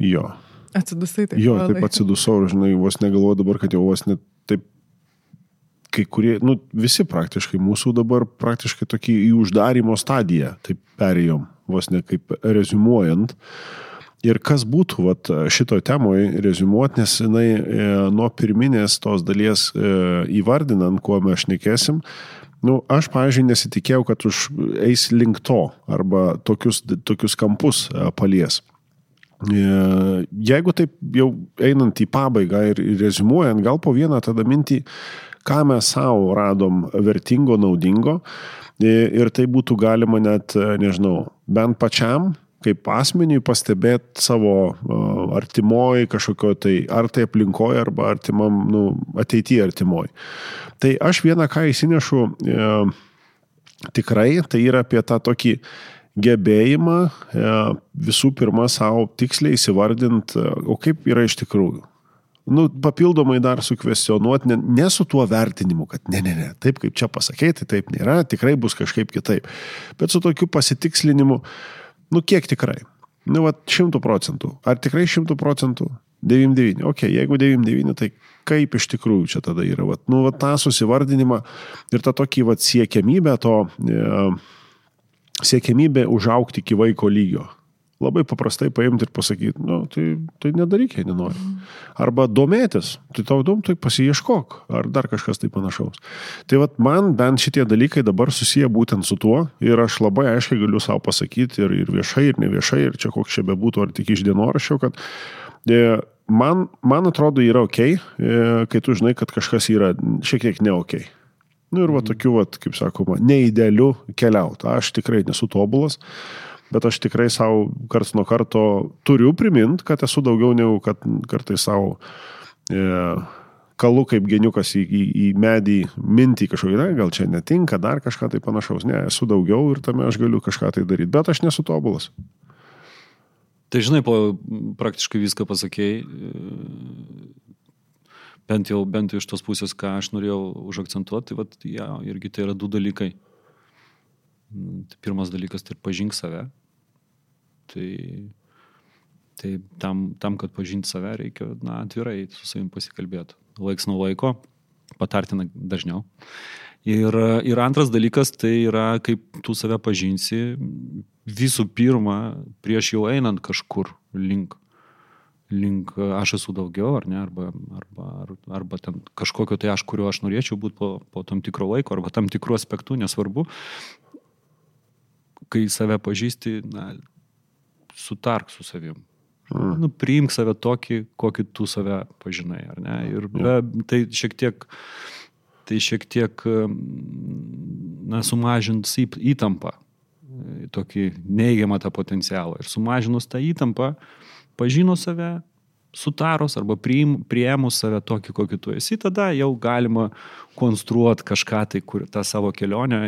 Jo. Atsidusai taip. Jo, taip atsidusau, žinai, vos negalvoju dabar, kad jau vos net taip, kai kurie, nu, visi praktiškai mūsų dabar praktiškai tokį į uždarimo stadiją, taip perėjom, vos ne kaip rezumuojant. Ir kas būtų vat, šito temoje rezumuoti, nes jinai e, nuo pirminės tos dalies e, įvardinant, kuo mes šnekėsim, Nu, aš, pavyzdžiui, nesitikėjau, kad už eis link to arba tokius, tokius kampus e, palies. E, jeigu taip jau einant į pabaigą ir rezumuojant, gal po vieną tada mintį, ką mes savo radom vertingo, naudingo e, ir tai būtų galima net, nežinau, bent pačiam kaip asmeniui pastebėti savo artimoji kažkokio tai, ar tai aplinkoje, arba artimam, nu, ateityje artimoji. Tai aš vieną ką įsinešu e, tikrai, tai yra apie tą tokį gebėjimą e, visų pirma savo tiksliai įsivardinti, e, o kaip yra iš tikrųjų. Nu, papildomai dar sukvestionuoti, ne, ne su tuo vertinimu, kad ne, ne, ne, taip kaip čia pasakėjai, tai taip nėra, tikrai bus kažkaip kitaip. Bet su tokiu pasitikslinimu, Nu, kiek tikrai? Nu, va, šimtų procentų. Ar tikrai šimtų procentų? 99. Ok, jeigu 99, tai kaip iš tikrųjų čia tada yra? Vat, nu, vat, tą susivardinimą ir tą tokį vat, siekiamybę to, e, siekiamybę užaukti iki vaiko lygio labai paprastai paimti ir pasakyti, nu, tai, tai nedaryk, jei nenori. Arba domėtis, tai tau įdomu, tai pasieškok, ar dar kažkas tai panašaus. Tai vad man bent šitie dalykai dabar susiję būtent su tuo ir aš labai aiškiai galiu savo pasakyti ir, ir viešai, ir neviešai, ir čia koks čia bebūtų, ar tik iš dienoraščio, kad e, man, man atrodo yra ok, e, kai tu žinai, kad kažkas yra šiek tiek ne ok. Nu ir va tokiu, va, kaip sakoma, neidealiu keliauti. Aš tikrai nesu tobulas bet aš tikrai savo karts nuo karto turiu primint, kad esu daugiau negu kad kartais savo e, kalu kaip geniukas į, į, į medį mintį kažkokį, na, gal čia netinka, dar kažką tai panašaus. Ne, esu daugiau ir tame aš galiu kažką tai daryti, bet aš nesu tobulas. Tai žinai, po praktiškai viską pasakėjai, bent jau, bent jau iš tos pusės, ką aš norėjau užakcentuoti, tai vat, ja, irgi tai yra du dalykai. Tai pirmas dalykas tai pažink save, Tai, tai tam, tam, kad pažinti save, reikia na, atvirai su savim pasikalbėti. Laiks nuo laiko, patartina dažniau. Ir, ir antras dalykas tai yra, kaip tu save pažinsi visų pirma, prieš jau einant kažkur link, link aš esu daugiau, ar ne, arba, arba, arba ten kažkokio tai aš, kurio aš norėčiau būti po, po tam tikro laiko, arba tam tikrų aspektų, nesvarbu, kai save pažįsti, na, sutark su savim. Mm. Nu, priimk save tokį, kokį tu save pažinai, ar ne? Ir be, tai šiek tiek, tai šiek tiek, na, sumažins įtampą, tokį neigiamą tą potencialą. Ir sumažinus tą įtampą, pažino save, sutarus arba priim, prieimus save tokį, kokį tu esi, tada jau galima konstruoti kažką tai, kur tą savo kelionę,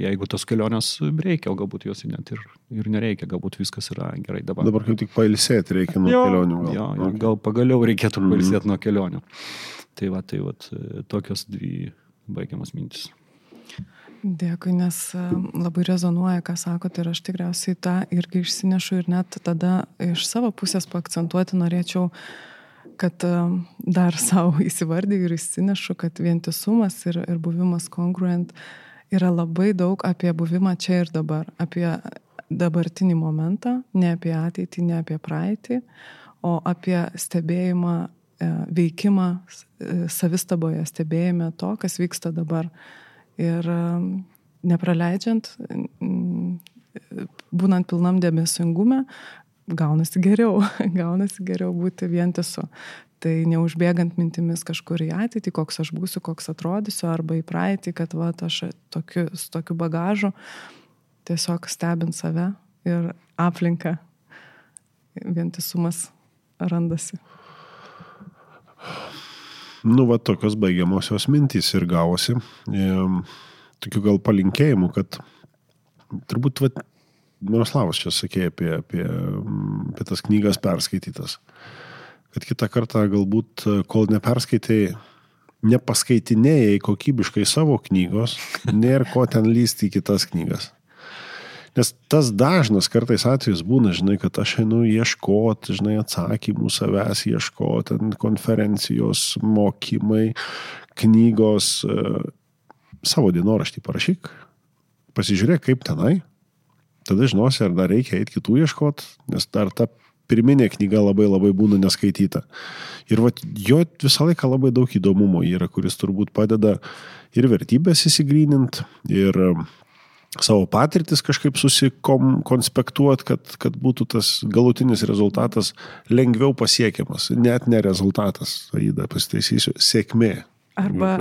jeigu tos kelionės reikia, o galbūt jos net ir, ir nereikia, galbūt viskas yra gerai dabar. Dabar kaip tik pailsėti reikia nuo jo, kelionių. Gal. Jo, okay. gal pagaliau reikėtų pailsėti mm -hmm. nuo kelionių. Tai va, tai va, tokios dvi baigiamas mintis. Dėkui, nes e, labai rezonuoja, ką sakote ir aš tikriausiai tą irgi išsinešu ir net tada iš savo pusės paakcentuoti norėčiau, kad e, dar savo įsivardyju ir įsinešu, kad vientisumas ir, ir buvimas congruent yra labai daug apie buvimą čia ir dabar, apie dabartinį momentą, ne apie ateitį, ne apie praeitį, o apie stebėjimą, e, veikimą savistaboje, stebėjime to, kas vyksta dabar Ir um, nepraleidžiant, būnant pilnam dėmesingume, gaunasi geriau, gaunasi geriau būti vientisu. Tai neužbėgant mintimis kažkur į ateitį, koks aš būsiu, koks atrodysiu, arba į praeitį, kad va, aš tokiu, su tokiu bagažu tiesiog stebint save ir aplinką vientisumas randasi. Nu, va, tokios baigiamosios mintys ir gavosi. E, tokių gal palinkėjimų, kad turbūt, va, Miroslavas čia sakė apie, apie, apie tas knygas perskaitytas. Kad kitą kartą galbūt, kol neperskaitėjai, nepaskaitinėjai kokybiškai savo knygos, nėra ko ten lysti į kitas knygas. Nes tas dažnas kartais atvejis būna, žinai, kad aš einu ieškoti, žinai, atsakymų savęs, ieškoti, konferencijos, mokymai, knygos, e, savo dienoraštį parašyk, pasižiūrėk, kaip tenai, tada žinosi, ar dar reikia eiti kitų ieškoti, nes dar ta pirminė knyga labai labai būna neskaityta. Ir va, jo visą laiką labai daug įdomumo yra, kuris turbūt padeda ir vertybės įsigrynint, ir savo patirtis kažkaip susikonspektuoti, kad, kad būtų tas galutinis rezultatas lengviau pasiekiamas. Net ne rezultatas, Aida, pasitaisysiu, sėkmė. Arba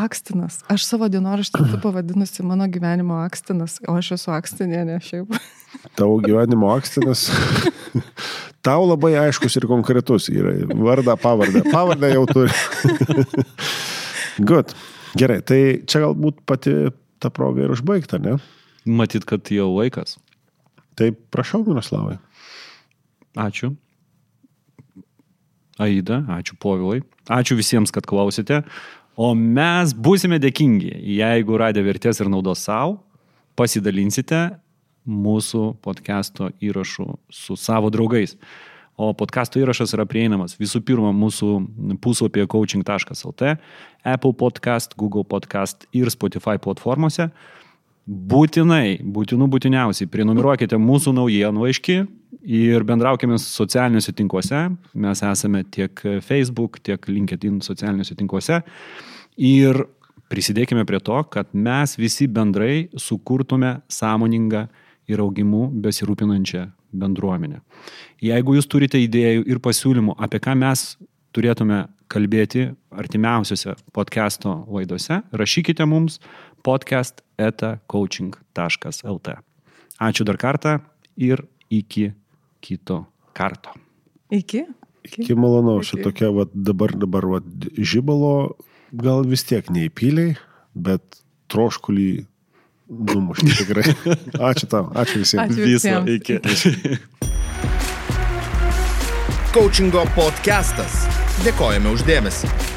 akstinas. Aš savo dienoraštį tu pavadinusi mano gyvenimo akstinas, o aš esu akstinė, ne šiaip. Tavo gyvenimo akstinas. Tau labai aiškus ir konkretus yra. Vardą, pavardę. Pavardę jau turi. Good. Gerai, tai čia galbūt pati ta proga ir užbaigta, ne? Matyt, kad jau laikas. Tai prašau, Miroslavai. Ačiū. Aida, ačiū Povilai. Ačiū visiems, kad klausėte. O mes būsime dėkingi, jeigu radę vertės ir naudos savo, pasidalinsite mūsų podcast'o įrašų su savo draugais. O podcast'o įrašas yra prieinamas visų pirma mūsų puslapyje coaching.lt, Apple podcast, Google podcast ir Spotify platformose. Būtinai, būtinų būtiniausiai, prenumeruokite mūsų naujienlaiškį ir bendraukime socialiniuose tinkluose. Mes esame tiek Facebook, tiek LinkedIn socialiniuose tinkluose. Ir prisidėkime prie to, kad mes visi bendrai sukurtume sąmoningą ir augimu besirūpinančią bendruomenę. Jeigu jūs turite idėjų ir pasiūlymų, apie ką mes turėtume kalbėti artimiausiose podcast'o laidose, rašykite mums podcast eta.coaching.lt. Ačiū dar kartą ir iki kito karto. Iki? Iki, iki malonaus, šitokia va, dabar, dabar va, žibalo gal vis tiek neįpyliai, bet troškulį numušti tikrai. Ačiū tau, ačiū visiems. Ačiū visiems. Viso, iki. Coachingo podcastas. Dėkojame uždėmesi.